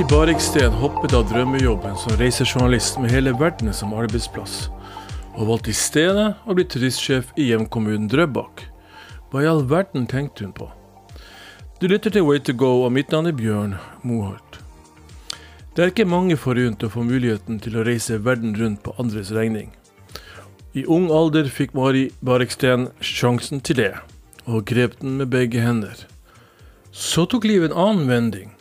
Mari Bariksten hoppet av drømmejobben som reisejournalist med hele verden som arbeidsplass, og valgte i stedet å bli turistsjef i hjemkommunen Drøbak. Hva i all verden tenkte hun på? Du lytter til Way to go, og mitt navn er Bjørn Moholt. Det er ikke mange forunt å få muligheten til å reise verden rundt på andres regning. I ung alder fikk Mari Bariksten sjansen til det, og grep den med begge hender. Så tok livet en annen vending.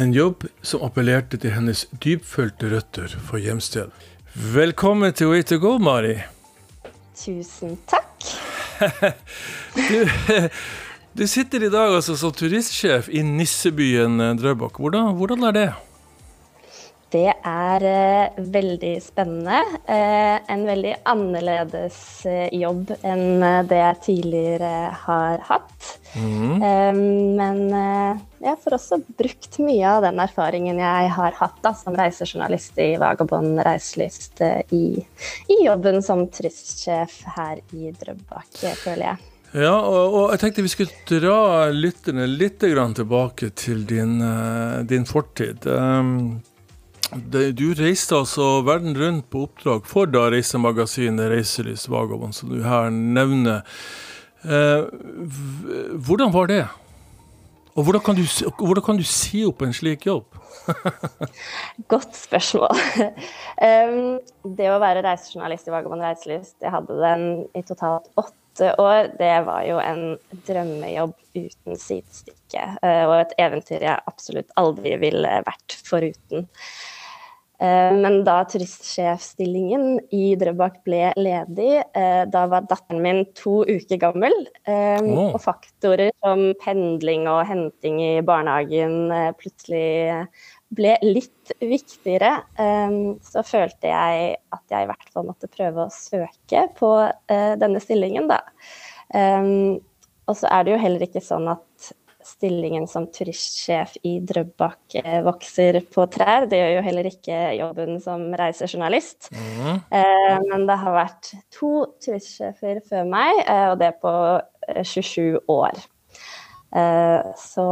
En jobb som appellerte til hennes dypfølte røtter for hjemstedet. Velkommen til Way to go, Mari. Tusen takk. Du, du sitter i dag altså som turistsjef i nissebyen eh, Drøbak. Hvordan, hvordan er det? Det er eh, veldig spennende. Eh, en veldig annerledes eh, jobb enn det jeg tidligere har hatt. Mm. Men jeg får også brukt mye av den erfaringen jeg har hatt da, som reisejournalist i Vagabond Reiselyst i, i jobben som turistsjef her i Drøbak, føler jeg. Ja, og, og jeg tenkte vi skulle dra lytterne litt tilbake til din, din fortid. Um, du reiste altså verden rundt på oppdrag for da reisemagasinet Reiselys Vagabond, som du her nevner. Eh, hvordan var det? Og hvordan kan, du, hvordan kan du si opp en slik jobb? Godt spørsmål. det å være reisejournalist i Vagabond Reiselyst, jeg hadde den i totalt åtte år. Det var jo en drømmejobb uten sidestykke, uh, og et eventyr jeg absolutt aldri ville vært foruten. Uh, Men da turistsjefstillingen i Drøbak ble ledig, uh, da var datteren min to uker gammel. um, Og faktorer som pendling og henting i barnehagen plutselig ble litt viktigere, så følte jeg at jeg i hvert fall måtte prøve å søke på denne stillingen, da. Og så er det jo heller ikke sånn at stillingen som turistsjef i Drøbak eh, vokser på trær. Det gjør jo heller ikke jobben som reisejournalist. Mm. Eh, men det har vært to turistsjefer før meg, eh, og det på eh, 27 år. Eh, så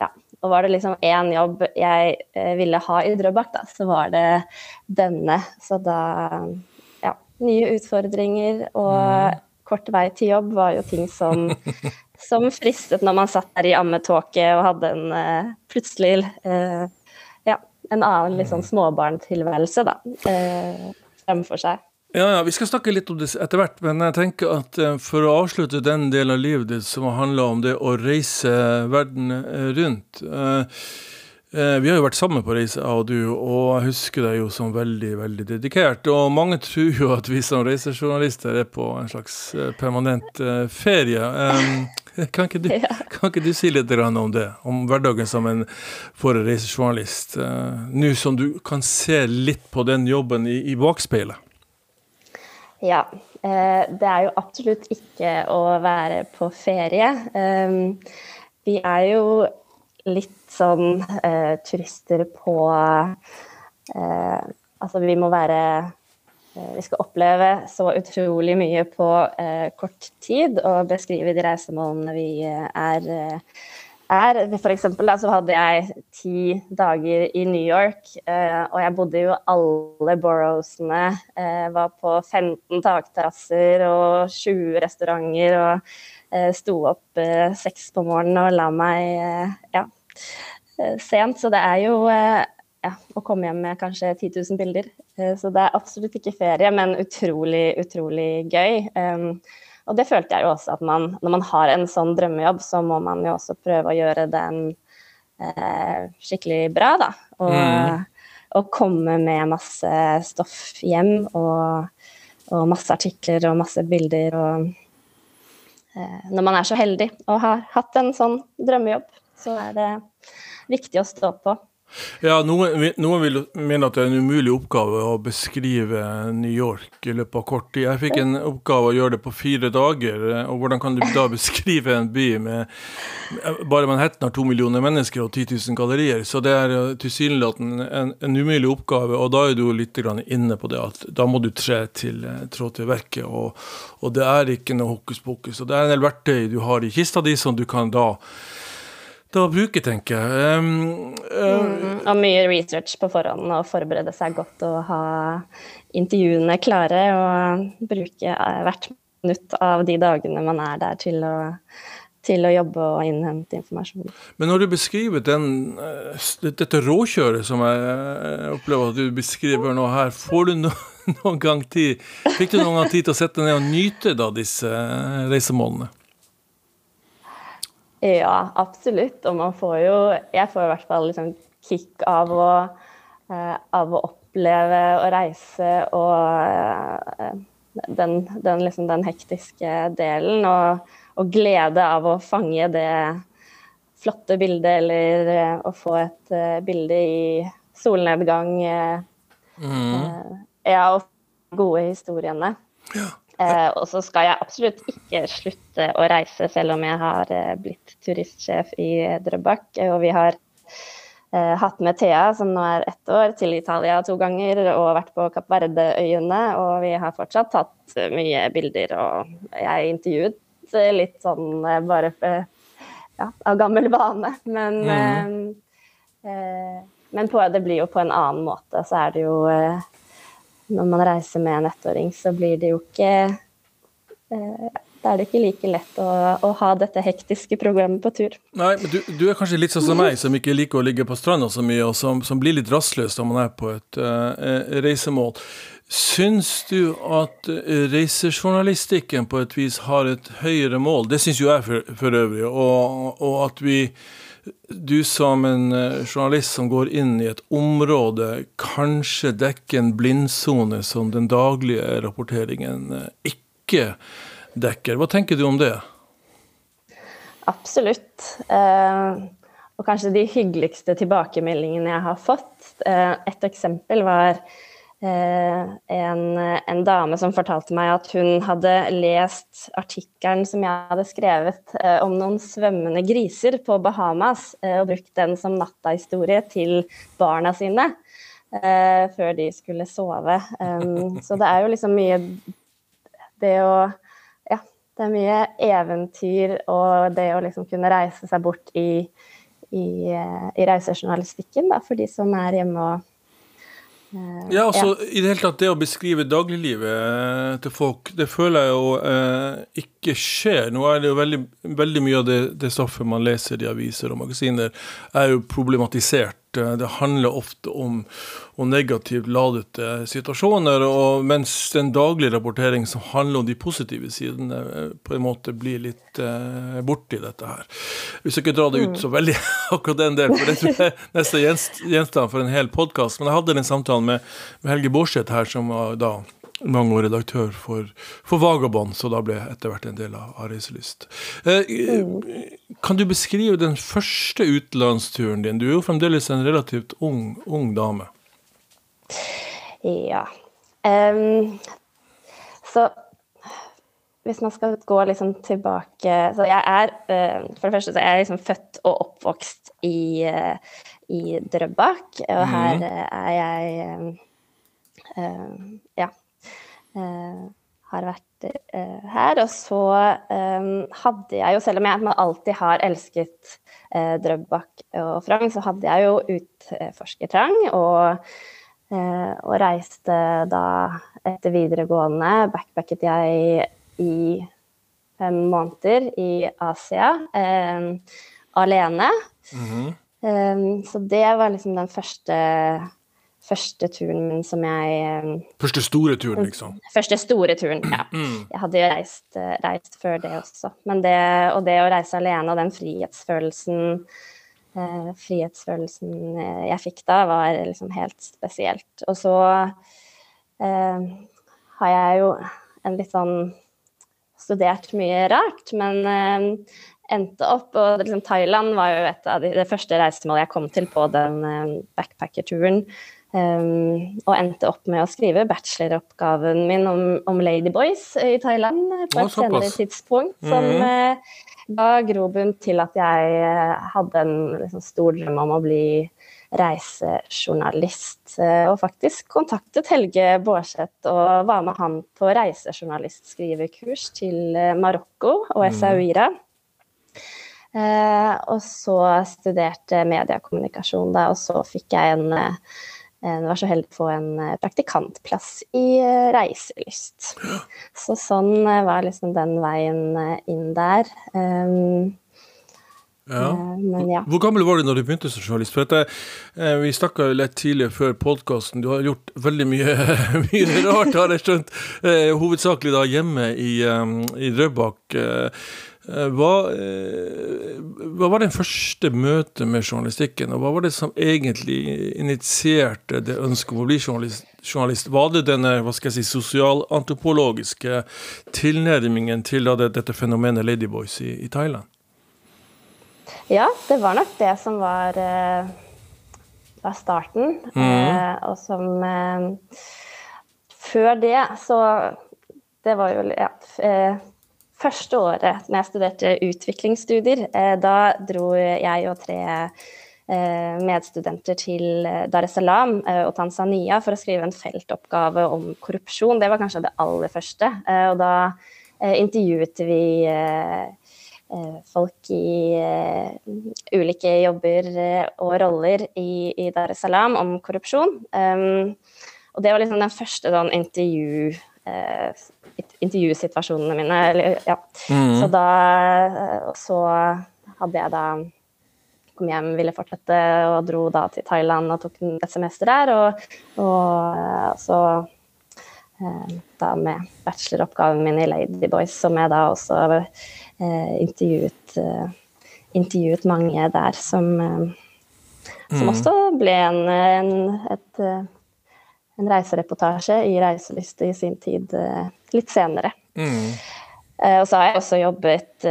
ja. Og var det liksom én jobb jeg ville ha i Drøbak, da, så var det denne. Så da Ja. Nye utfordringer og kort vei til jobb var jo ting som, som fristet når man satt der i ammetåke og hadde en uh, plutselig uh, ja, en annen litt sånn småbarntilværelse, da, uh, fremfor seg. Ja, ja, Vi skal snakke litt om det etter hvert, men jeg tenker at for å avslutte den delen av livet ditt som handler om det å reise verden rundt Vi har jo vært sammen på reise, jeg og du, og jeg husker deg jo som veldig veldig dedikert. Og mange tror jo at vi som reisejournalister er på en slags permanent ferie. kan, ikke du, kan ikke du si litt om det? Om hverdagen som en for en reisejournalist? eh, Nå som du kan se litt på den jobben i, i bakspeilet. Ja. Eh, det er jo absolutt ikke å være på ferie. Um, vi er jo litt sånn eh, turister på Altså, vi må være Vi skal oppleve så utrolig mye på eh, kort tid og beskrive de reisemålene vi eh, er eh, er. For eksempel da, så hadde jeg ti dager i New York, eh, og jeg bodde jo alle boroughsene. Eh, var på 15 takterrasser og 20 restauranter og eh, sto opp eh, seks på morgenen og la meg eh, ja, eh, sent. Så det er jo eh, ja, å komme hjem med kanskje 10 000 bilder. Eh, så det er absolutt ikke ferie, men utrolig, utrolig gøy. Og det følte jeg jo også at man, når man har en sånn drømmejobb, så må man jo også prøve å gjøre den eh, skikkelig bra, da. Og, Mm. og komme med masse stoff hjem, og, og masse artikler og masse bilder. Og eh, når man er så heldig og har hatt en sånn drømmejobb, så er det viktig å stå på. Ja, noen, noen vil mene at det er en umulig oppgave å beskrive New York i løpet av kort tid. Jeg fikk en oppgave å gjøre det på fire dager. og Hvordan kan du da beskrive en by med Bare Manhattan har to millioner mennesker og 10 000 gallerier, så det er eh, tilsynelatende en, en umulig oppgave. Og da er du litt inne på det at da må du tre til, eh, trå til verket. Og, og det er ikke noe hokus pokus. Og det er en del verktøy du har i kista di som du kan da da å bruke, tenker jeg. Um, uh, mm, og mye research på forhånd, og forberede seg godt og ha intervjuene klare. Og bruke hvert minutt av de dagene man er der til å til å jobbe og innhente informasjon. Men når du beskriver den, eh, dette råkjøret som jeg opplever at du beskriver nå her, får du no, noen gang tid Fikk du noen gang tid til å sette ned og nyte da disse eh, reisemålene? Ja, absolutt. Og man får jo Jeg får i hvert fall liksom kick av å, eh, av å oppleve og reise og den, den, liksom den hektiske delen. og og glede av å fange det flotte bildet, eller uh, å få et bilde i solnedgang. Mm. ja, og gode historiene. Ja. Og så skal jeg absolutt ikke slutte å reise, selv om jeg har blitt turistsjef i Drøbak. Og vi har hatt med Thea, som nå er ett år, til Italia to ganger og vært på Kapp Verde-øyene. Og vi har fortsatt tatt mye bilder, og jeg intervjuet litt sånn eh, bare ja, av gammel vane. Men, mm. eh, men på, det blir jo på en annen måte. Så er det jo eh, Når man reiser med en ettåring, så blir det jo ikke eh, da er det ikke like lett å, å, ha dette hektiske programmet på tur. Nei, men du, du, er kanskje litt sånn som meg, som ikke liker å ligge på stranda så mye, og som, som blir litt rastløs når man er på et uh, reisemål. Syns du at reisejournalistikken på et vis har et høyere mål? Det syns jo jeg for, for øvrig. Og, og, at vi Du som en eh, journalist som går inn i et område, kanskje dekker en blindsone som den daglige rapporteringen eh, ikke dekker. Hva tenker du om det? Absolutt. Eh, og kanskje de hyggeligste tilbakemeldingene jeg har fått. Et eksempel var en, en, dame som fortalte meg at hun hadde lest artikkelen som jeg hadde skrevet eh, om noen svømmende griser på Bahamas, eh, og brukt den som nattahistorie til barna sine før de skulle sove. så det er jo liksom mye det å Ja, det er mye eventyr og det å liksom kunne reise seg bort i, i, i reisejournalistikken da, for de som er hjemme og Eh, ja, altså ja. i det hele tatt det å beskrive dagliglivet eh, til folk, det føler jeg jo eh, ikke skjer. Nå er det jo veldig, veldig mye av det, det, stoffet man leser i aviser og magasiner, er jo problematisert Eh, det handler ofte om, om negativt ladete situasjoner, og mens den daglige rapportering som handler om de positive sidene, eh, på en måte blir litt eh, borti dette her. Vi skal ikke dra det ut så veldig, akkurat den del, for det tror jeg nesten gjenstand for en hel podkast. Men jeg hadde den samtalen med, med Helge Bårdseth her, som var da mange år redaktør for, for Vagabond, så da ble jeg etter hvert en del av, av Reiselyst. Eh, kan du beskrive den første utenlandsturen din? Du er jo fremdeles en relativt ung, ung dame. Ja. Um, så hvis man skal gå liksom tilbake Så jeg er uh, For det første så er jeg liksom født og oppvokst i, uh, i Drøbak, og her uh, er jeg ja, Eh, har vært eh, her. Og så eh, hadde jeg jo, selv om jeg alltid har elsket Drøbak og Frogn, så hadde jeg jo utforskertrang. Og, og reiste da etter videregående backpacket jeg i fem måneder i Asia alene. Mm -hmm. så det var liksom den første første turen min som jeg eh, Første store turen, liksom? Første store turen, ja. Mm. Jeg hadde jo reist, eh, reist, før det også. Men det, og det å reise alene og den frihetsfølelsen eh, Frihetsfølelsen eh, jeg fikk da, var liksom helt spesielt. Og så eh, har jeg jo en litt sånn studert mye rart, men eh, endte opp og liksom, Thailand var jo et av de, det første reisemålet jeg kom til på den backpackerturen. Um, og endte opp med å skrive bacheloroppgaven min om, om ladyboys i Thailand på et senere tidspunkt. Som mm -hmm. uh, ga grobunn til at jeg uh, hadde en liksom, stor drøm om å bli reisejournalist. Uh, og faktisk kontaktet Helge Bårdseth og var med han på reisejournalistskrivekurs til Marokko og Essaouira. og så studerte mediekommunikasjon, da, og så fikk jeg en jeg var så heldig å få en praktikantplass i reiselyst. Så sånn var liksom den veien inn der. Um, ja. Eh, men, ja. Hvor gammel var du når du begynte som journalist? For eh, Vi snakka litt tidligere før podkasten. Du har gjort veldig mye, mye rart, har jeg skjønt. Eh, hovedsakelig da hjemme i, um, i Drøbak. Eh, eh hva, eh, hva, var det første møtet med journalistikken, og hva var det som egentlig initierte det ønsket om å bli journalist? journalist? Var det denne hva skal jeg si, sosialantropologiske tilnærmingen til da, dette fenomenet Ladyboys i, i Thailand? Ja, det var nok det som var, uh, var starten. Mm. Og som Før det, så Det var jo ja, første året når jeg studerte utviklingsstudier. da dro jeg og tre medstudenter til Dar es Salaam og Tanzania for å skrive en feltoppgave om korrupsjon. Det var kanskje det aller første. Og da intervjuet vi Eh, folk i ulike jobber og roller i, Dar es Salaam om korrupsjon. Um, og det var liksom den første sånn intervju intervjusituasjonene mine. Eller, ja. mm. Så da Så hadde jeg da kom hjem, ville fortsette og dro da til Thailand og tok et semester der. Og, og så da med bacheloroppgaven min i Ladyboys, som jeg da også Eh, intervjuet, eh, intervjuet, mange der som, eh, som mm. også ble en, en, et, en reisereportasje i Reiselyst i sin tid litt senere. Mm. Og så har jeg også jobbet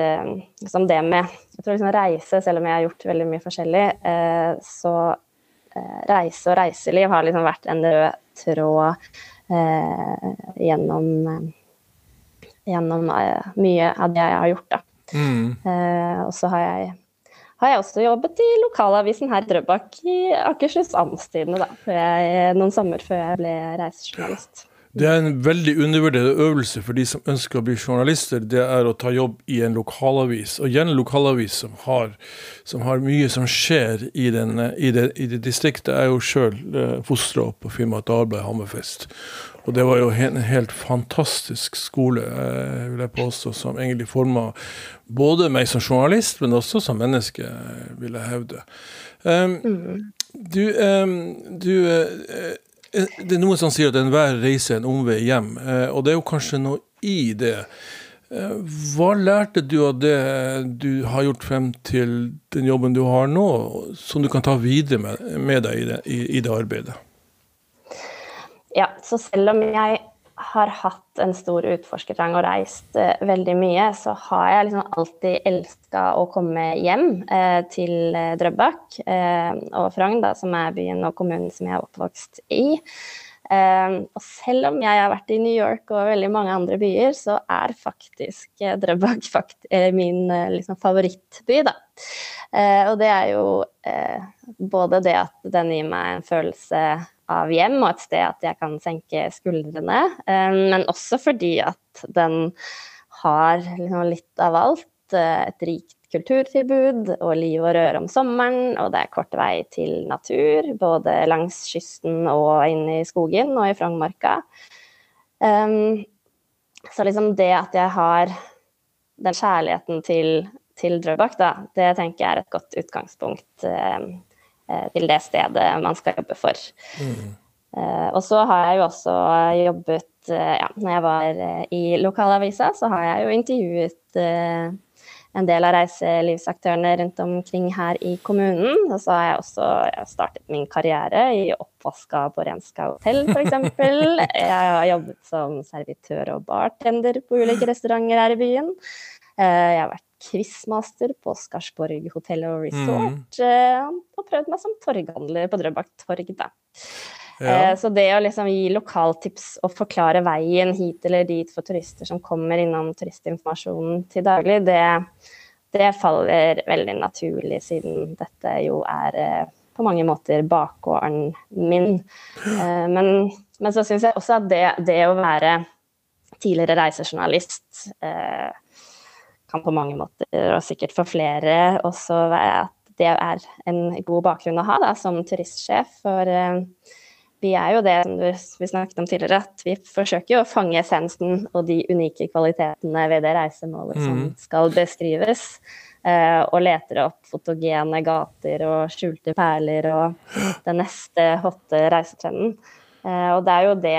som det med jeg tror liksom reise, selv om jeg har gjort veldig mye forskjellig, så reise og reiseliv har liksom vært en rød tråd gjennom gjennom mye av det jeg har gjort. Da. Mm. Og så har jeg, har jeg, også jobbet i lokalavisen her i Drøbak i Akershus Amtstidende noen sommer før jeg ble reisejournalist. Det er en veldig undervurdert øvelse for de som ønsker å bli journalister. Det er å ta jobb i en lokalavis, og gjerne lokalavis som har, som har mye som skjer i, den, i, det, i det, distriktet. Jeg er jo sjøl eh, fostra opp på firmaet Arbeid Hammerfest. Og det var jo en helt fantastisk skole, eh, vil jeg påstå, som egentlig forma både meg som journalist, men også som menneske, vil jeg hevde. Um, du, um, du uh, Eh, det er noen som sier at enhver reise er en omvei hjem, eh, og det er jo kanskje noe i det. Eh, hva lærte du av det du har gjort frem til den jobben du har nå, som du kan ta videre med deg i det, i, i det arbeidet? Ja, så selv om jeg har hatt en stor utforskertrang og reist eh, veldig mye, så har jeg liksom alltid elska å komme hjem eh, til eh, Drøbak eh, og Frogn, som er byen og kommunen som jeg er oppvokst i. Eh, og selv om jeg har vært i New York og veldig mange andre byer, så er faktisk eh, Drøbak fakt min liksom, favorittby, da. og det er jo både det at den gir meg en følelse av hjem og et sted at jeg kan senke skuldrene. Eh, men også fordi at den har liksom litt av alt. Eh, et rikt kulturtilbud og liv og røre om sommeren, og det er kort vei til natur, både langs kysten og inn i skogen og i Frognermarka. Um, så liksom det at jeg har den kjærligheten til, til Drøbak, da, det tenker jeg er et godt utgangspunkt um, til det stedet man skal jobbe for. Mm. Uh, og så har jeg jo også jobbet uh, ja, når jeg var uh, i lokalavisa, så har jeg jo intervjuet en del av reiselivsaktørene rundt omkring her i kommunen. Og så har jeg også jeg har startet min karriere i oppvaska på Renska hotell, f.eks. Jeg har jobbet som servitør og bartender på ulike restauranter her i byen. Jeg har vært quizmaster på Skarsborg hotell og resort. Mm. Og prøvd meg som torghandler på Drøbak torg, da. Ja. Eh, så det å liksom gi lokaltips og forklare veien hit eller dit for turister som kommer innom turistinformasjonen til daglig, det, det faller veldig naturlig, siden dette jo er eh, på mange måter bakgården min. Men, men så syns jeg også at det, det, å være tidligere reisejournalist eh, kan på mange måter, og sikkert for flere, også være at det er en god bakgrunn å ha da, som turistsjef. For vi er jo det som vi snakket om tidligere, at vi forsøker jo å fange essensen og de unike kvalitetene ved det reisemålet som mm. skal beskrives. Uh, og leter opp fotogene gater og skjulte perler og den neste hotte reisetrenden. Uh, og det er jo det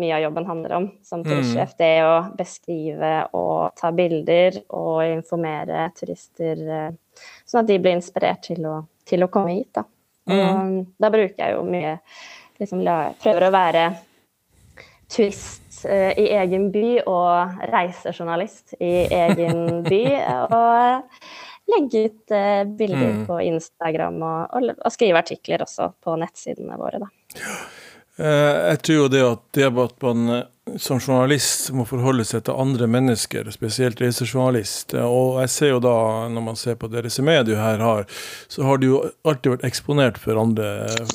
mye av jobben handler om som turistsjef. Mm. Det å beskrive og ta bilder og informere turister, uh, sånn at de blir inspirert til å, til å komme hit. Da. Og mm. da bruker jeg jo mye liksom, Prøver å være turist uh, i egen by og reisejournalist i egen by. Og legge ut uh, bilder mm. på Instagram og, og, og, skrive artikler også på nettsidene våre. Da. Uh, jeg tror det at det at man som journalist må forholde seg til andre mennesker, spesielt reisejournalist. Og jeg ser jo da, når man ser på det resumeet du her har, så har du jo alltid vært eksponert for andre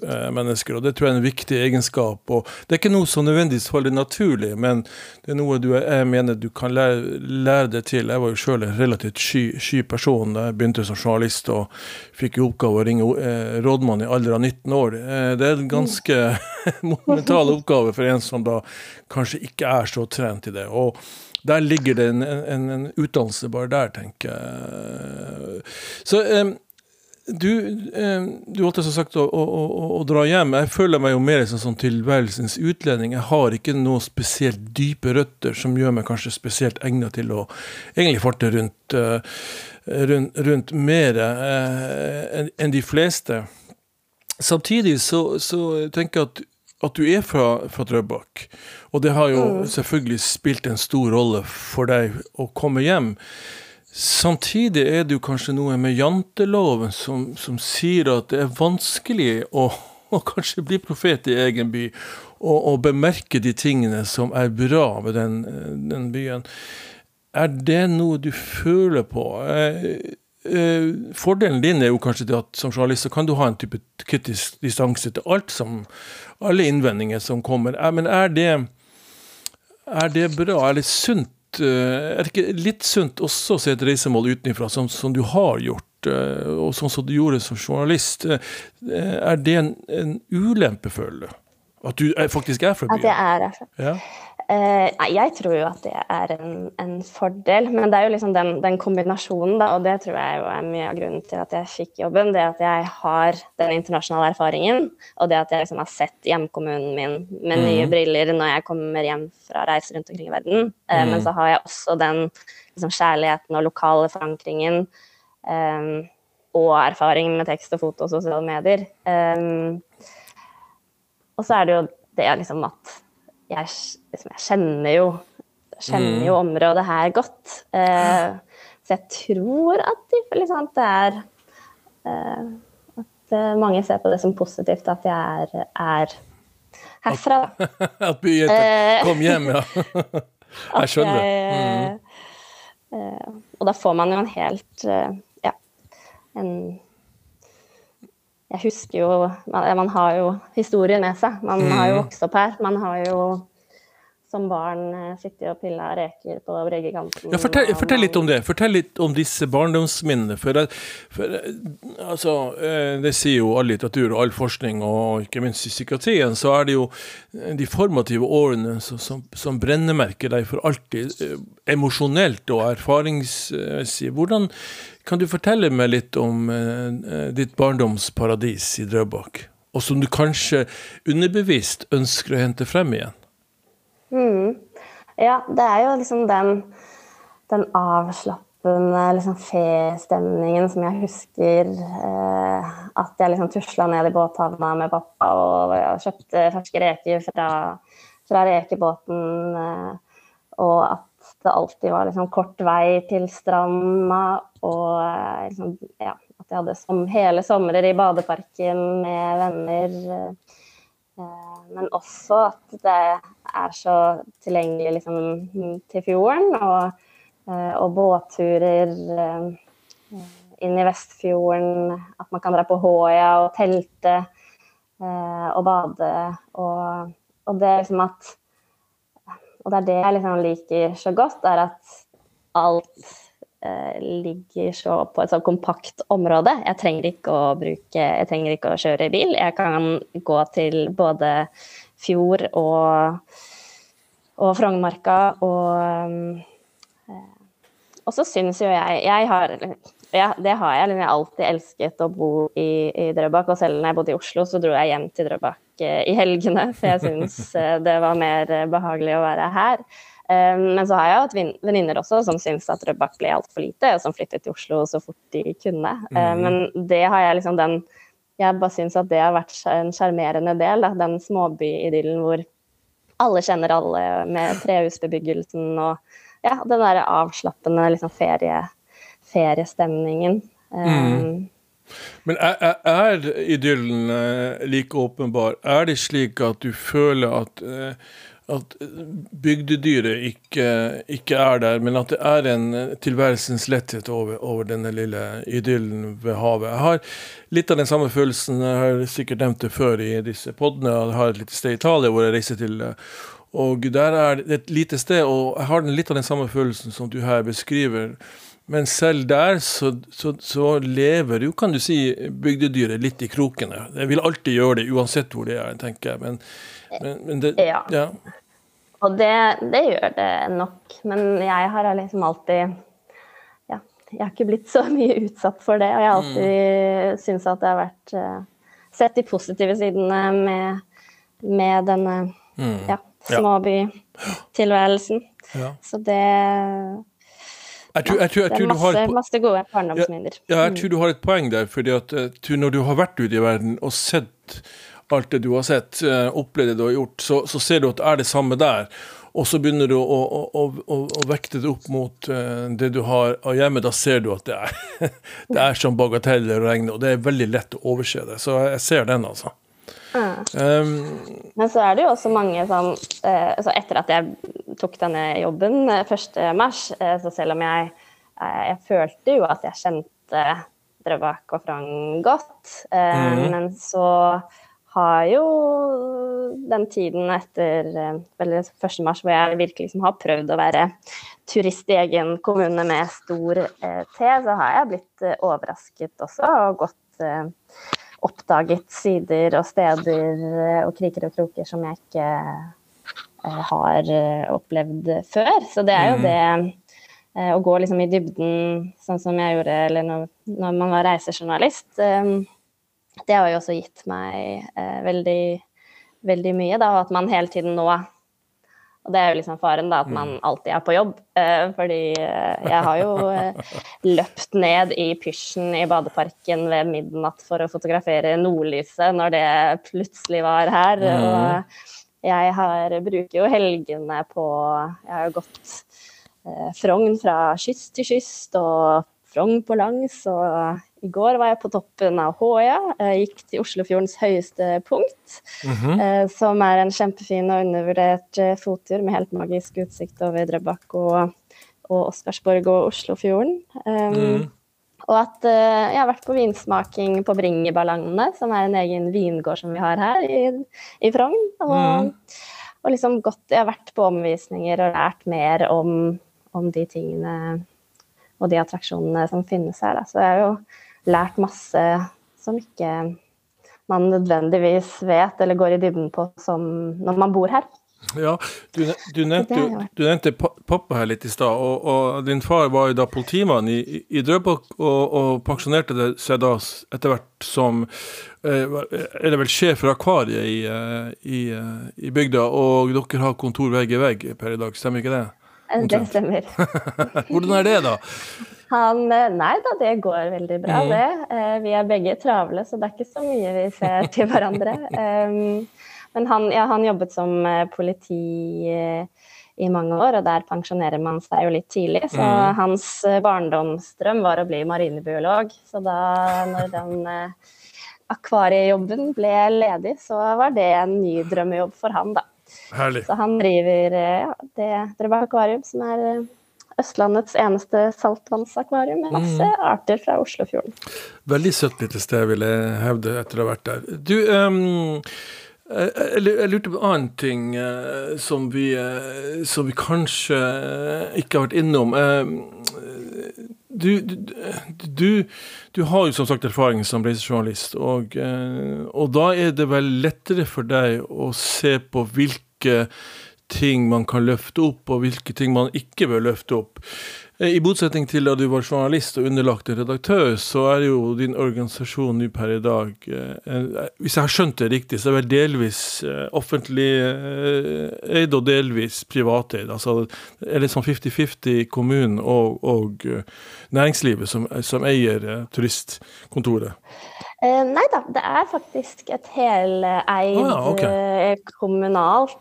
eh, mennesker, og det tror jeg er en viktig egenskap. Og det er ikke noe som nødvendigvis faller naturlig, men det er noe du, jeg mener du kan lære, lære det til. Jeg var jo sjøl en relativt sky, sky, person da jeg begynte som journalist og fikk i oppgave å ringe eh, rådmann i alder av 19 år. Eh, det er en ganske monumental oppgave for en som da kanskje ikke er så trent i det. Og der ligger det en, en, en utdannelse bare der, tenker jeg. Så eh, du, um, du som sagt å, å, å, å, dra hjem. Jeg føler meg jo mer som sånn tilværelsens utlending. Jeg har ikke noe spesielt dype røtter som gjør meg kanskje spesielt egnet til å egentlig farte rundt, uh, rundt, rundt mer eh, enn de fleste. Samtidig så, så tenker jeg at at du er fra, fra Drøbak. Og det har jo mm. selvfølgelig spilt en stor rolle for deg å komme hjem. Samtidig er det jo kanskje noe med janteloven som, som sier at det er vanskelig å, å kanskje bli profet i egen by, og, og, bemerke de tingene som er bra med den, den byen. Er det noe du føler på? Eh, Eh, fordelen din er jo kanskje det at som journalist så kan du ha en type kritisk distanse til alt som alle innvendinger som kommer. Eh, men er det, er det bra? Er det sunt? Eh, er det ikke litt sunt også å se et reisemål utenfra, som, som, du har gjort, og sånn som du gjorde som journalist? Er det en, en ulempe, føler du? At du faktisk er fra byen? At jeg er herfra. Ja. Eh, nei, jeg tror jo at det er en, en fordel, men det er jo liksom den, den, kombinasjonen, da, og det tror jeg jo er mye av grunnen til at jeg fikk jobben. Det at jeg har den internasjonale erfaringen, og det at jeg liksom har sett hjemkommunen min med mm. nye briller når jeg kommer hjem fra reiser rundt omkring i verden. Eh, mm. Men så har jeg også den liksom, kjærligheten og lokale forankringen eh, og erfaring med tekst og foto og sosiale medier. Eh, og så er det jo det liksom at jeg, liksom, jeg kjenner jo kjenner jo mm. området her godt. Eh, så jeg tror at liksom, det er eh, At uh, mange ser på det som positivt at jeg er, er herfra. at byen kom hjem, ja. jeg skjønner. Jeg, mm. og da får man jo en helt Ja, en jeg husker jo man, man, har jo historien med seg. Man mm. har jo vokst opp her. Man har jo som barn eh, sittet og pilla reker på Breggekanten. Ja, fortell, fortell, litt om det. Fortell litt om disse barndomsminnene. For, for altså, eh, det sier jo all litteratur og all forskning, og ikke minst i psykiatrien, så er det jo de formative årene som, som, som brennemerker deg for alltid, eh, emosjonelt og erfaringsmessig. Hvordan kan du fortelle meg litt om ditt barndomsparadis i Drøbak? Og som du kanskje underbevisst ønsker å hente frem igjen? Mm. Ja, det er jo liksom den, den avslappende liksom festemningen som jeg husker eh, at jeg liksom tusla ned i båthavna med pappa og kjøpte ferske reker fra, fra rekebåten. Eh, og at det alltid var liksom kort vei til stranda, og eh, liksom, ja, at jeg hadde som, hele somrer i badeparken med venner. Eh, men også at det er så tilgjengelig liksom, til fjorden, og, eh, og båtturer inn i Vestfjorden. At man kan dra på Håøya og telte og bade. Og, og det er liksom at og det er det jeg liksom liker så godt, er at alt eh, ligger så på et så kompakt område. Jeg trenger ikke å bruke Jeg trenger ikke å kjøre bil. Jeg kan gå til både fjord og, og Frognermarka og eh, Og så syns jo jeg Jeg har ja, det har jeg. Jeg har alltid elsket å bo i, i Drøbak. Og selv når jeg bodde i Oslo, så dro jeg hjem til Drøbak i helgene. For jeg syns det var mer behagelig å være her. Men så har jeg hatt venninner også som syns at Drøbak ble altfor lite, og som flyttet til Oslo så fort de kunne. Mm. Men det har jeg liksom den Jeg bare syns at det har vært en sjarmerende del, da, den småbyidyllen hvor alle kjenner alle med trehusbebyggelsen og ja, den der avslappende liksom ferie, feriestemningen. Mm. Um, men er, er, idyllen eh, like åpenbar? Er det slik at du føler at uh, at bygdedyret ikke, ikke, er der, men at det er en tilværelsens letthet over, over, denne lille idyllen ved havet. Jeg har litt av den samme følelsen, jeg har sikkert nevnt det før i disse podene. Jeg har et lite sted i Italia hvor jeg reiser til. Og der er det et lite sted, og jeg har litt av den samme følelsen som du her beskriver. Men selv der så, så, så, lever jo, kan du si, bygdedyret litt i krokene. Det vil alltid gjøre det, uansett hvor det er, tenker jeg. Men men, men det, ja. ja. Og det, det, gjør det nok. Men jeg har liksom alltid Ja, jeg har ikke blitt så mye utsatt for det. Og jeg har alltid mm. syntes at det har vært uh, Sett de positive sidene med, med denne mm. ja, småbytilværelsen. Ja. Så det jeg tror, jeg tror, jeg tror det masse, masse gode barndomsminner. Ja, jeg tror du har et poeng der. fordi at eh, når du har vært ute i verden og sett alt det du har sett, eh, opplevd det du har gjort, så, så ser du at det er det samme der. Og så begynner du å, å, å, å, vekte det opp mot uh, det du har av hjemme. Da ser du at det er, det er som bagateller å regne, og det er veldig lett å overse det. Så jeg ser den, altså. Mm. Um, Men så er det jo også mange som eh, så Etter at jeg tok denne jobben 1.3, eh, så selv om jeg, jeg følte jo at jeg kjente Drøbak og Frogn godt, mm. men så har jo den tiden etter eller 1. mars hvor jeg virkelig liksom har prøvd å være turist i egen kommune med stor eh, T, så har jeg blitt eh, overrasket også og gått eh, oppdaget sider og steder eh, og kriker og kroker som jeg ikke eh, har eh, opplevd før. Så det er jo mm. det å gå liksom i dybden, sånn som jeg gjorde eller når, når man var reisejournalist det har jo også gitt meg veldig, veldig mye, da, at man hele tiden nå og det er jo liksom faren, da, at man mm. alltid er på jobb. Eh, fordi eh, jeg har jo eh, løpt ned i pysjen i badeparken ved midnatt for å fotografere nordlyset når det plutselig var her. Og jeg har, bruker jo helgene på Jeg har jo gått Frogn fra kyst til kyst og Frogn på langs og i går var jeg på toppen av Håøya. Gikk til Oslofjordens høyeste punkt. Mm -hmm. Som er en kjempefin og undervurdert eh, fottur med helt magisk utsikt over Drøbak og, og Oscarsborg og Oslofjorden. Mm. Og at jeg har vært på vinsmaking på Bringeballangene, som er en egen vingård som vi har her i, i Frogn. Og, mm. og, liksom gått Jeg har vært på omvisninger og lært mer om, om de tingene og de attraksjonene som finnes her. Da. Så jeg har jo lært masse som ikke man nødvendigvis vet eller går i dybden på som når man bor her. Ja, du, du, nevnte, du, nevnte, pappa her litt i stad, og, og, din far var jo da politimann i, i Drøbak, og, og, pensjonerte seg da etter hvert som eh, Er det vel sjef for akvariet i, eh, i, eh, i, bygda, og dere har kontor vegg i vegg per i dag, stemmer ikke det? Det stemmer. Hvordan er det, da? Han eh, Nei da, det går veldig bra, mm. det. Eh, vi er begge travle, så det er ikke så mye vi ser til hverandre. Men han, ja, han jobbet som eh, politi i mange år, og der pensjonerer man seg jo litt tidlig. Så mm. hans barndomsdrøm var å bli marinebiolog. Så da når den akvariejobben ble ledig, så var det en ny drømmejobb for han, da. Herlig. Så han driver ja, det, Drøbak akvarium, som er Østlandets eneste saltvannsakvarium med masse mm. arter fra Oslofjorden. Veldig søtt lite sted, vil jeg hevde, etter å ha vært der. Du, um, Jeg, lurte på en annen ting eh, som, vi, eh, som vi kanskje ikke har vært innom. Eh, du, du, du, har jo som sagt erfaring som reisejournalist, og, eh, og da er det vel lettere for deg å se på hvilke ting man kan løfte opp, og hvilke ting man ikke bør løfte opp. Eh, I motsetning til da du var journalist og underlagt en redaktør, så er jo din organisasjon nå per i dag eh, Hvis jeg har skjønt det riktig, så er vel delvis eh, offentlig eid og delvis privateid. Altså er det sånn 50-50 kommunen og, og, næringslivet som, som eier turistkontoret? Eh, nei da, det er faktisk et heleid oh, ja, okay. kommunalt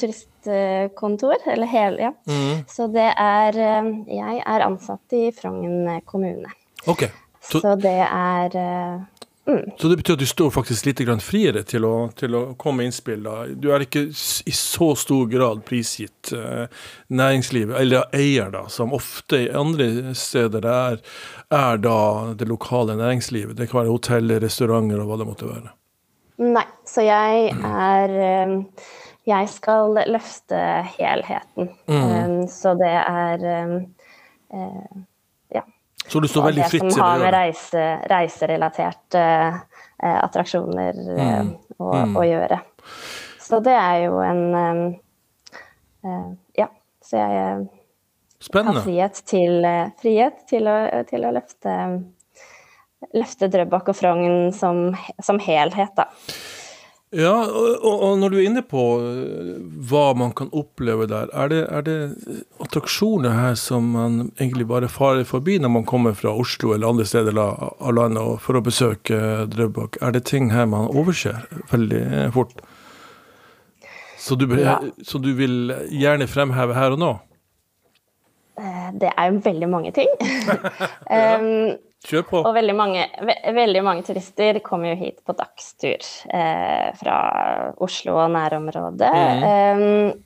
turistkontor. eller hele, ja. Mm. Så det er eh, Jeg er ansatt i Frogn kommune. Okay. Så, det er eh, mm. Så det betyr at du står faktisk litt friere til å, til å komme med innspill? Da. Du er ikke i så stor grad prisgitt uh, næringslivet, eller eier, da, som ofte i andre steder er, er da det lokale næringslivet. Det kan være hoteller, restauranter og hva det måtte være. Nei, så jeg er uh, jeg skal løfte helheten. Mm. Um, så det er um, uh. Så du står veldig fritt til å gjøre det? Som har med reise, reiserelaterte uh, attraksjoner uh, mm. Å, mm. å, gjøre. Så det er jo en um, Ja, så jeg Spennende. har frihet til, frihet til, å, til å løfte, løfte Drøbak og Frogn som, som helhet, da. Ja, og, og, når du er inne på eh, hva man kan oppleve der, er det, er det, attraksjoner her som man egentlig bare farer forbi når man kommer fra Oslo eller andre steder av landet for å besøke Drøbak? Er det ting her man overser veldig fort? Så du, ja. så du vil gjerne fremheve her og nå? Eh, det er jo veldig mange ting. um, Kjør på. Og veldig mange, ve veldig mange, turister kommer jo hit på dagstur eh, fra Oslo og nærområdet. Mm. Um,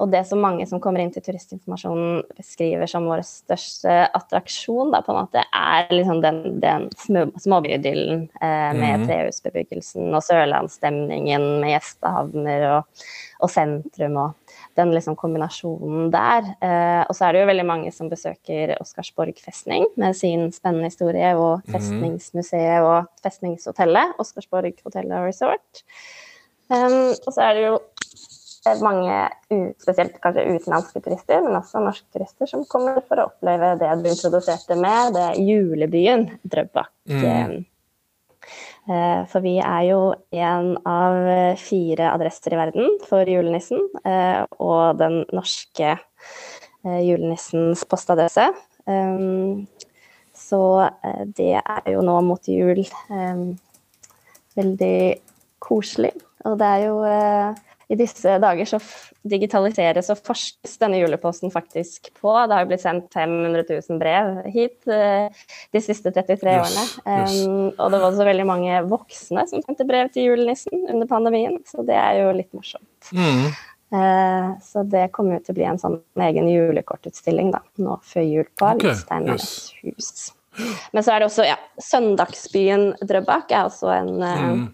og det som mange som kommer inn til turistinformasjonen beskriver som vår største attraksjon, da, på en måte, er liksom den, den småbyidyllen eh, med mm. trehusbebyggelsen og sørlandsstemningen med gjestehavner og, og sentrum og den liksom kombinasjonen der. Eh, og så er det jo veldig mange som besøker Oscarsborg festning med sin spennende historie, og mhm. festningsmuseet og festningshotellet, Oscarsborg hotell og resort. Um, og så er det jo mange, spesielt kanskje utenlandske turister, men også norske turister, som kommer for å oppleve det du introduserte med, det julebyen Drøbak. Mm. Eh, for vi er jo en av fire adresser i verden for julenissen, eh, og den norske eh, julenissens postadresse. Så det er jo nå mot jul veldig koselig. Og det er jo i disse dager så digitaliseres og forskes denne juleposten faktisk på. Det har jo blitt sendt 500 000 brev hit uh, de siste 33 yes, årene. Um, yes. Og det var også veldig mange voksne som sendte brev til julenissen under pandemien, så det er jo litt morsomt. Mm. Uh, så det kommer jo til å bli en sånn egen julekortutstilling da, nå før jul på okay, yes. hus. Men så er det også, ja, Søndagsbyen Drøbak er også en uh, mm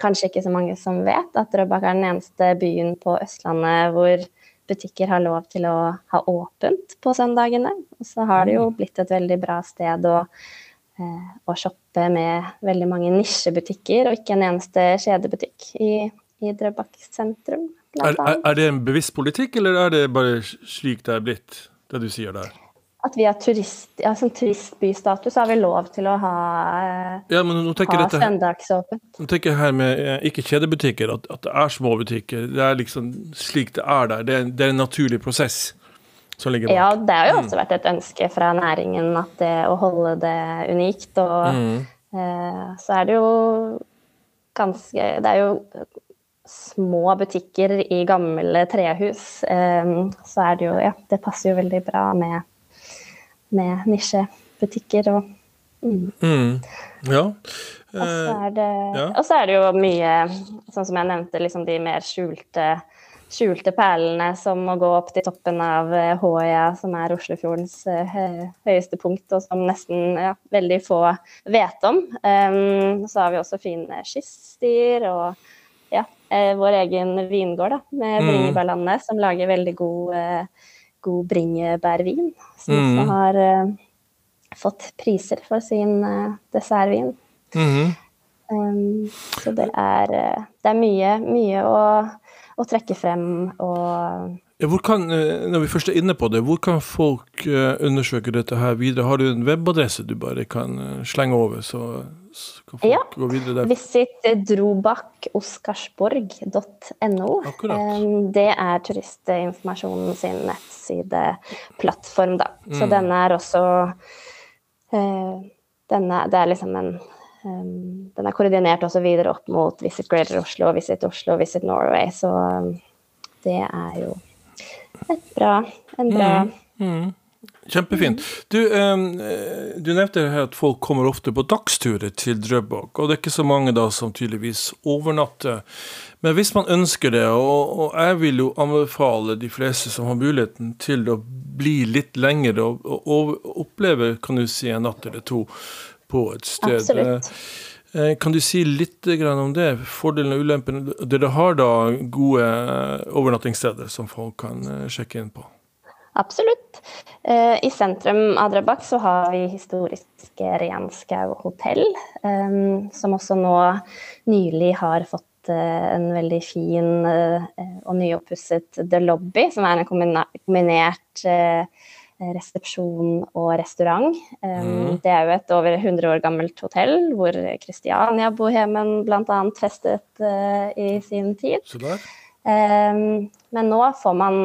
kanskje ikke så mange som vet at Drøbak er den eneste byen på Østlandet hvor butikker har lov til å ha åpent på søndagene. Og så har det jo mm. blitt et veldig bra sted å, eh, å shoppe med veldig mange nisjebutikker, og ikke en eneste kjedebutikk i, i Drøbak sentrum. Er, er, er, det en bevisst politikk, eller er det bare slik det er blitt, det du sier der? At vi har turist, ja, som turistbystatus, har vi lov til å ha, ja, ha søndagsåpent. Nå tenker jeg her med eh, ikke kjedebutikker, at, at, det er små butikker. Det er liksom slik det er der. Det er, det er en naturlig prosess som ligger bak. Ja, det har jo også vært et ønske fra næringen at det, å holde det unikt. Og mm. eh, så er det jo ganske Det er jo små butikker i gamle trehus. Eh, så er det jo Ja, det passer jo veldig bra med med nisjebutikker og mm. Mm. Ja. Og så er, det, ja. er det jo mye, sånn som jeg nevnte, liksom de mer skjulte, skjulte perlene som å gå opp til toppen av Håøya, som er Oslofjordens uh, høyeste punkt, og som nesten ja, veldig få vet om. Um, så har vi også fine kyststier og ja, vår egen vingård da, med mm. Bringebærlandet, som lager veldig god, god bringebærvin. Som mm. også har fått priser for sin dessertvin. Mm. Um, så det er, det er mye, mye å, å trekke frem og kan, eh, når vi først er inne på det, hvor kan folk eh, undersøke dette her videre? Har du en webadresse du bare kan eh, slenge over, så, kan folk ja. gå videre der? Visit drobakoskarsborg.no. Det er turistinformasjonen sin nettsideplattform, da. Så mm. denne er også denne, Det er liksom en Den er koordinert også videre opp mot Visit Greater Oslo, Visit Oslo, Visit Norway, så det er jo bra, en bra mm, mm. Kjempefint. Du, eh, du, nevnte her at folk kommer ofte på dagsturer til Drøbak, og det er ikke så mange da som tydeligvis overnatter. Men hvis man ønsker det, og, og jeg vil jo anbefale de fleste som har muligheten til å bli litt lengre og, og, og oppleve kan du si, en natt eller to på et sted. Absolutt. Eh, kan du si litt om det? Fordelene og ulempene? Dere har da gode eh, overnattingssteder som folk kan eh, sjekke inn på? Absolutt. I sentrum av Drøbak så har vi historiske Renskau hotell, som også nå nylig har fått en veldig fin og nyoppusset The Lobby, som er en kombinert resepsjon og restaurant. Mm. Det er jo et over 100 år gammelt hotell hvor Kristiania-bohemen bl.a. festet uh, i sin tid. Um, men nå får man,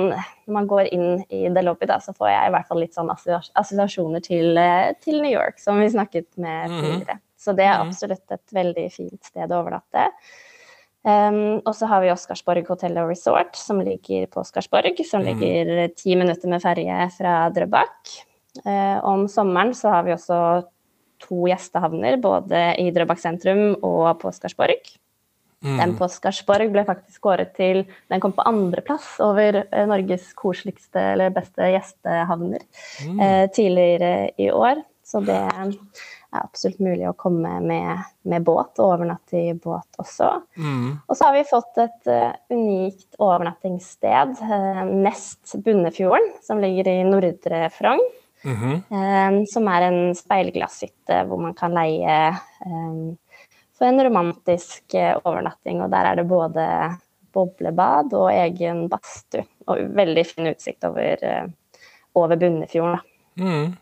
når man går inn i The Lobby, da, så får jeg i hvert fall litt sånn assosiasjoner til, uh, til New York, som vi snakket med mhm. tidligere. Mm. Så det er mhm. absolutt et veldig fint sted å overnatte. Um, og så har vi Oscarsborg hotell og resort, som ligger på Oscarsborg. Som mm. ligger ti minutter med ferje fra Drøbak. Uh, om sommeren så har vi også to gjestehavner, både i Drøbak sentrum og på Oscarsborg. Mm. Den på Oscarsborg ble faktisk kåret til Den kom på andreplass over uh, Norges koseligste eller beste gjestehavner mm. uh, tidligere i år. Så det er absolutt mulig å komme med, med båt og overnatte i båt også. Mm. Og så har vi fått et uh, unikt overnattingssted uh, nest Bunnefjorden, som ligger i Nordre Frogn. Mm -hmm. uh, som er en speilglasshytte hvor man kan leie for en romantisk overnatting. Og der er det både boblebad og egen badstue. Og veldig fin utsikt over, over Bunnefjorden. Mm.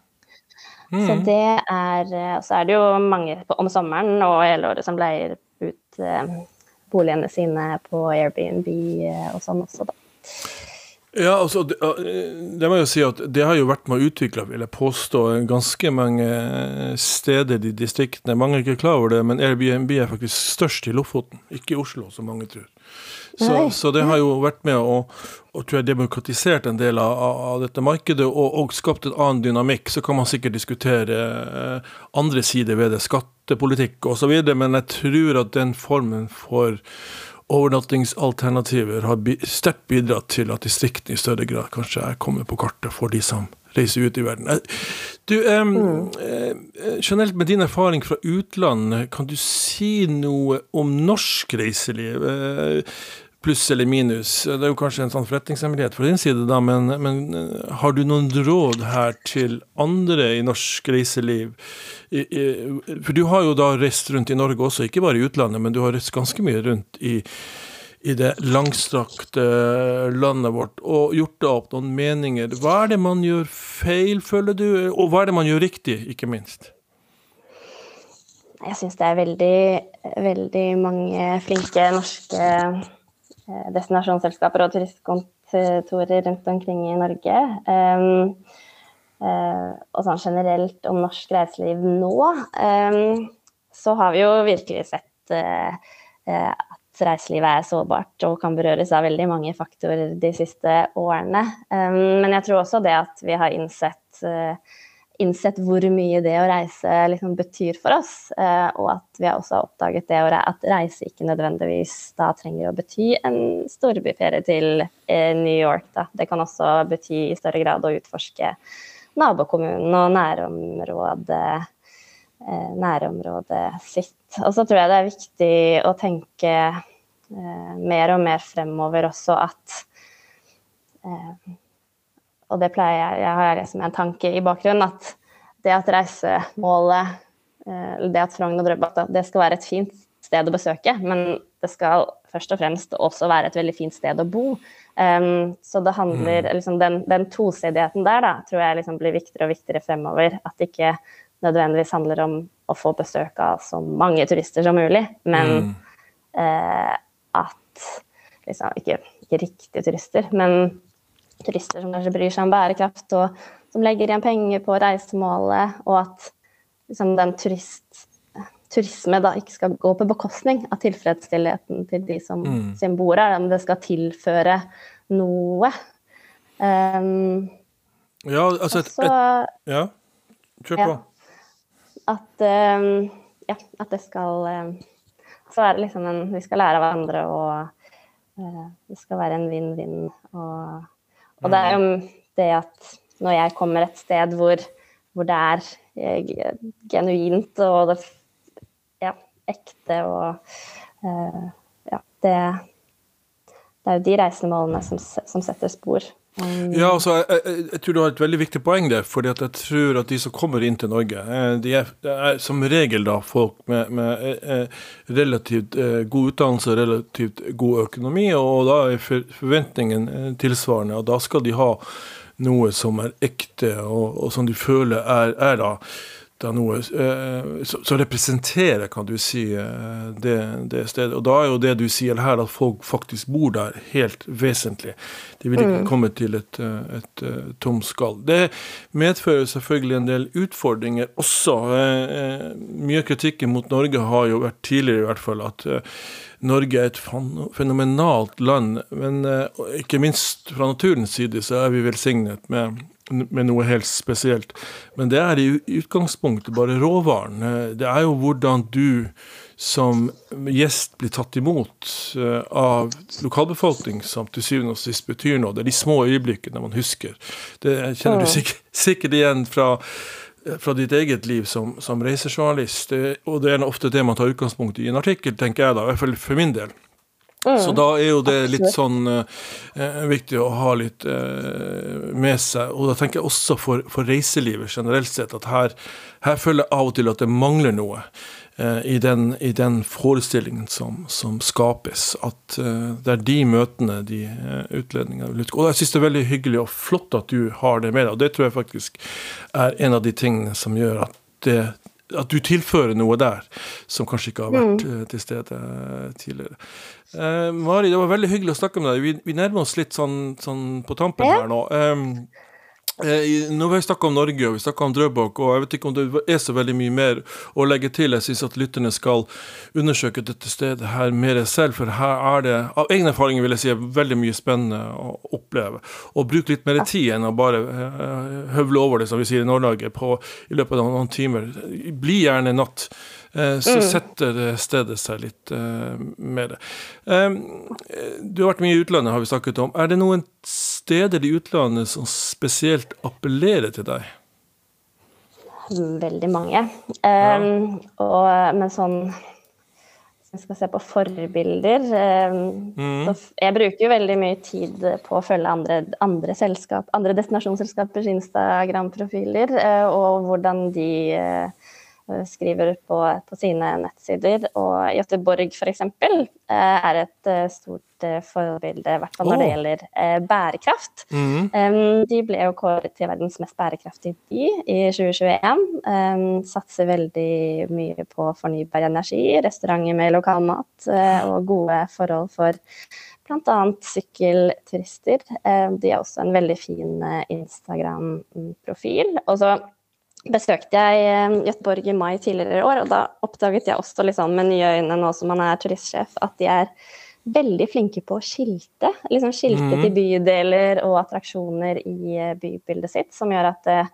Mm. Så det er eh, Og så er det jo mange om sommeren og hele året som leier ut eh, boligene sine på Airbnb eh, og sånn også, da. Ja, altså, det, det, må jeg si at det har jo vært med å utvikle, vil jeg påstå, ganske mange steder i distriktene. Mange er ikke klar over det, men Airbnb er faktisk størst i Lofoten, ikke i Oslo, som mange tror. Så, så, det har jo vært med å, å tror jeg, demokratisert en del av, av dette markedet og, og, skapt en annen dynamikk. Så kan man sikkert diskutere eh, andre sider ved det, skattepolitikk osv., men jeg tror at den formen for overnattingsalternativer har sterkt bidratt til at distriktene i større grad kanskje er kommet på kartet for de som reiser ut i verden. Eh, du, eh, mm. generelt med din erfaring fra utlandet, kan du si noe om norsk reiseliv? Pluss eller minus. Det er jo kanskje en sånn forretningshemmelighet fra din side, da, men, men, eh, har du noen råd her til andre i norsk reiseliv? For du har jo da reist rundt i Norge også, ikke bare i utlandet, men du har reist ganske mye rundt i, i det langstrakte landet vårt og gjort deg opp noen meninger. Hva er det man gjør feil, føler du, og hva er det man gjør riktig, ikke minst? Jeg syns det er veldig, veldig mange flinke norske destinasjonsselskaper og turistkontorer rundt omkring i Norge. Um, uh, og sånn generelt om norsk reiseliv nå, så har vi jo virkelig sett at reiselivet er sårbart og kan berøres av veldig mange faktorer de siste årene. Men jeg tror også det at vi har innsett innsett hvor mye det å reise liksom betyr for oss. Eh, og at vi også har oppdaget det at reise ikke nødvendigvis da trenger å bety en storbyferie til eh, New York. Da. Det kan også bety i større grad å utforske nabokommunen og nærområdet, eh, nærområdet sitt. Og så tror jeg det er viktig å tenke mer og mer fremover også at Og det pleier jeg, jeg har det som en tanke i bakgrunnen, at det at reisemålet, det at Frogn og Drøbak, det skal være et fint sted å besøke, men det skal først og fremst også være et veldig fint sted å bo. Um, så det handler mm. liksom, Den, den tosidigheten der da, tror jeg liksom blir viktigere og viktigere fremover. At det ikke nødvendigvis handler om å få besøk av så mange turister som mulig, men mm. uh, at liksom, ikke, ikke, riktige turister, men turister som kanskje bryr seg om bærekraft, og som legger igjen penger på reisemålet, og at liksom, den turist turisme da ikke skal gå på bekostning av tilfredsstillheten til de som, mm. som bor her, men det skal tilføre noe. Um, ja, altså et, et, Ja, kjør på. Ja, at, um, ja, at det skal um, Så er det liksom en Vi skal lære av hverandre, og uh, det skal være en vinn-vinn. Og, og, det er jo det at når jeg kommer et sted hvor, hvor det er eh, genuint, og det ekte og uh, Ja, det, det er jo de reisemålene som, som setter spor. Um, ja, altså, jeg, jeg, jeg, tror du har et veldig viktig poeng der. fordi at jeg tror at de som kommer inn til Norge, eh, de er, er som regel da folk med, med eh, relativt god utdannelse relativt god økonomi. Og da er forventningen tilsvarende. Og da skal de ha noe som er ekte, og, og som de føler er, er da da noe eh, som representerer, kan du si, eh, det, det, stedet. Og da er jo det du sier her, at folk faktisk bor der, helt vesentlig. De vil ikke mm. komme til et, eh, et, et tomt skall. Det medfører selvfølgelig en del utfordringer også. Mye kritikken mot Norge har jo vært tidligere i hvert fall at Norge er et fenomenalt land, men ikke minst fra naturens side så er vi velsignet med med noe helt spesielt. Men det er i utgangspunktet bare råvaren. Eh, det er jo hvordan du som gjest blir tatt imot eh, av lokalbefolkning, som til syvende og sist betyr noe. Det er de små øyeblikkene man husker. Det kjenner du sikkert, sikkert igjen fra, fra ditt eget liv som, som reisejournalist. Og det er ofte det man tar utgangspunkt i en artikkel, tenker jeg da, i hvert fall for min del. Mm. Så da er jo det litt sånn eh, viktig å ha litt eh, med seg. Og da tenker jeg også for, for reiselivet generelt sett at her, her, føler jeg av og til at det mangler noe eh, i, den, i, den, forestillingen som, som skapes. At eh, det er de møtene, de utlendingene vil utgå. Og jeg syns det er veldig hyggelig og flott at du har det med deg. Og det tror jeg faktisk er en av de tingene som gjør at det at du tilfører noe der som kanskje ikke har vært mm. Eh, til stede tidligere. Eh, Mari, det var veldig hyggelig å snakke med deg. Vi, vi nærmer oss litt sånn, sånn på tampen ja. her nå. Eh, nå har vi snakka om Norge og vi snakka om Drøbak, og jeg vet ikke om det er så veldig mye mer å legge til. Jeg syns at lytterne skal undersøke dette stedet her mer selv, for her er det av egen erfaring vil jeg si, veldig mye spennende å oppleve. Og bruke litt mer tid enn å bare uh, høvle over det, som vi sier i Nord-Norge, i løpet av noen timer. Bli gjerne natt. Eh, så mm. setter stedet seg litt uh, med det. Um, du har vært mye i utlandet, har vi snakket om. Er det noen steder i utlandet som spesielt appellerer til deg? Veldig mange. Um, ja. og, men sånn Hvis jeg skal se på forbilder um, mm. Jeg bruker jo veldig mye tid på å følge andre, andre, selskap, andre destinasjonsselskapers Instagram-profiler, uh, og hvordan de Eh, skriver på, på, sine nettsider. Og Göteborg f.eks. Eh, er et eh, stort forbilde, i hvert fall når det gjelder bærekraft. Mm. De ble jo kåret til verdens mest bærekraftige by i 2021. Satser veldig mye på fornybar energi, restauranter med lokalmat og gode forhold for bl.a. sykkelturister. De har også en veldig fin Instagram-profil. Og så besøkte jeg eh, Göteborg i mai tidligere i år, og da oppdaget jeg også liksom, med nye øyne nå som man er turistsjef, at de er veldig flinke på å skilte. Liksom skilte mm. til bydeler og attraksjoner i eh, bybildet sitt, som gjør at det er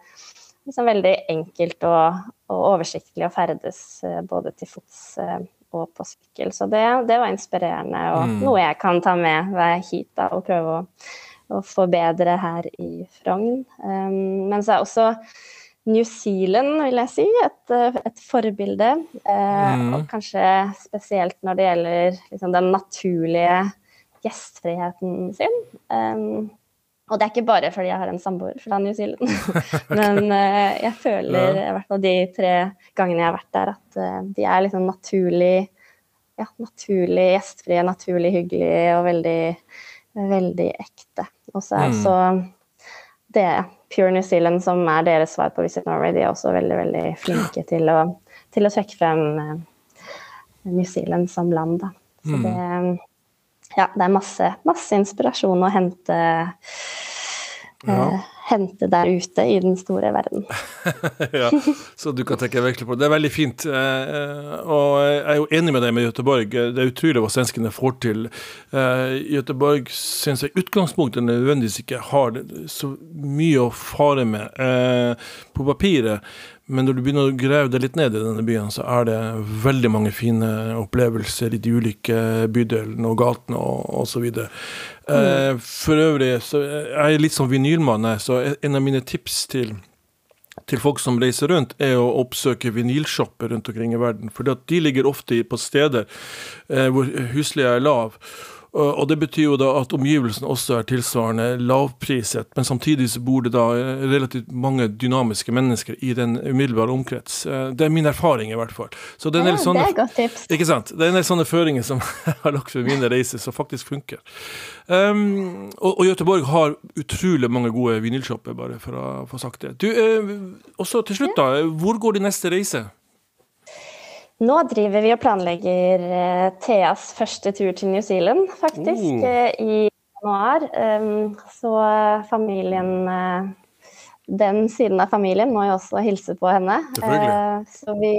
liksom veldig enkelt og, og oversiktlig å ferdes eh, både til fots og på sykkel. Så det, det var inspirerende, og mm. noe jeg kan ta med meg hit da, og prøve å, å forbedre her i Frogn. Um, men så er også New Zealand, vil jeg si. Et, et forbilde. Mm. Og kanskje spesielt når det gjelder liksom, den naturlige gjestfriheten sin. Um, og det er ikke bare fordi jeg har en samboer fra New Zealand, men uh, jeg føler i hvert fall de tre gangene jeg har vært der, at uh, de er liksom naturlig ja, naturlig gjestfrie, naturlig hyggelige og veldig, veldig ekte. Og så er mm. så det Pure New Zealand, som er deres svar på Visit Norway, de er også veldig, veldig flinke til å, til å trekke frem uh, New Zealand som land, da. Så mm. det ja, det er masse, masse inspirasjon å hente, ja. eh, hente der ute i den store verden. ja, så du kan tenke virkelig på det. Det er veldig fint. Eh, eh, og jeg er jo enig med deg med Göteborg. Det er utrolig hva svenskene får til. Eh, Göteborg syns jeg utgangspunktet nødvendigvis ikke har så mye å fare med på papiret. Men når du begynner å grave deg litt ned i denne byen, så er det veldig mange fine opplevelser i de ulike bydelene og gatene og osv. Eh, for øvrig så er litt som vinylmann, så en av mine tips til til folk som reiser rundt, er å oppsøke vinylshopper rundt omkring i verden. For de ligger ofte på steder eh, hvor husleia er lav. Og det betyr jo da at omgivelsene også er tilsvarende lavpriset, men samtidig så bor det da relativt mange dynamiske mennesker i den umiddelbare omkrets. Eh, det er min erfaring, i hvert fall. Så det er, ja, sånne, det godt tips. Ikke sant. Det er en del sånne føringer som jeg har lagt for mine reiser, som faktisk funker. Um, og, og Göteborg har utrolig mange gode vinylshopper, bare for å få sagt det. Du, eh, også til slutt, da. Hvor går de neste reise? Nå driver vi og planlegger uh, Theas første tur til New Zealand, faktisk, uh. i januar. Så familien uh, Den siden av familien må jo også hilse på henne. så vi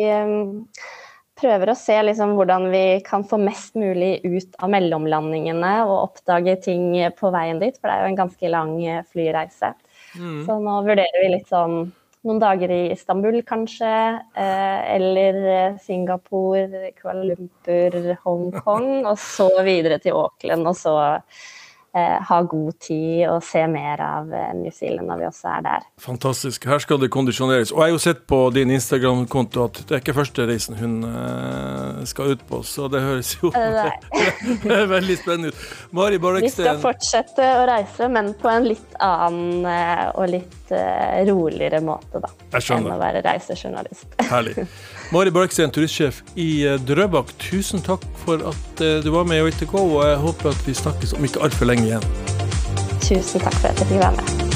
prøver å se liksom, hvordan vi kan få mest mulig ut av mellomlandingene og oppdage ting på veien dit, for det er jo en ganske lang flyreise. Mm. Så nå vurderer vi litt sånn noen dager i Istanbul, kanskje. Eh, eller eh, Singapore, Kuala Lumpur, Hongkong. Og så videre til Auckland, og så ha god tid og se mer av eh, New Zealand når vi også er der. Fantastisk. Her skal det kondisjoneres. Og jeg har jo sett på din Instagram-konto at det er ikke første reisen hun eh, skal ut på, så det høres jo det er veldig spennende ut. Mari Barreksten Vi skal fortsette å reise, men på en litt annen eh, og litt eh, roligere måte, da. Jeg skjønner. Enn å være reisejournalist. Herlig. Mari Barksten, turistsjef i eh, Drøbak, tusen takk for at eh, du var med i OITK, og jeg håper at vi snakkes om ikke altfor lenge igjen. Tusen takk for at jeg fikk være med.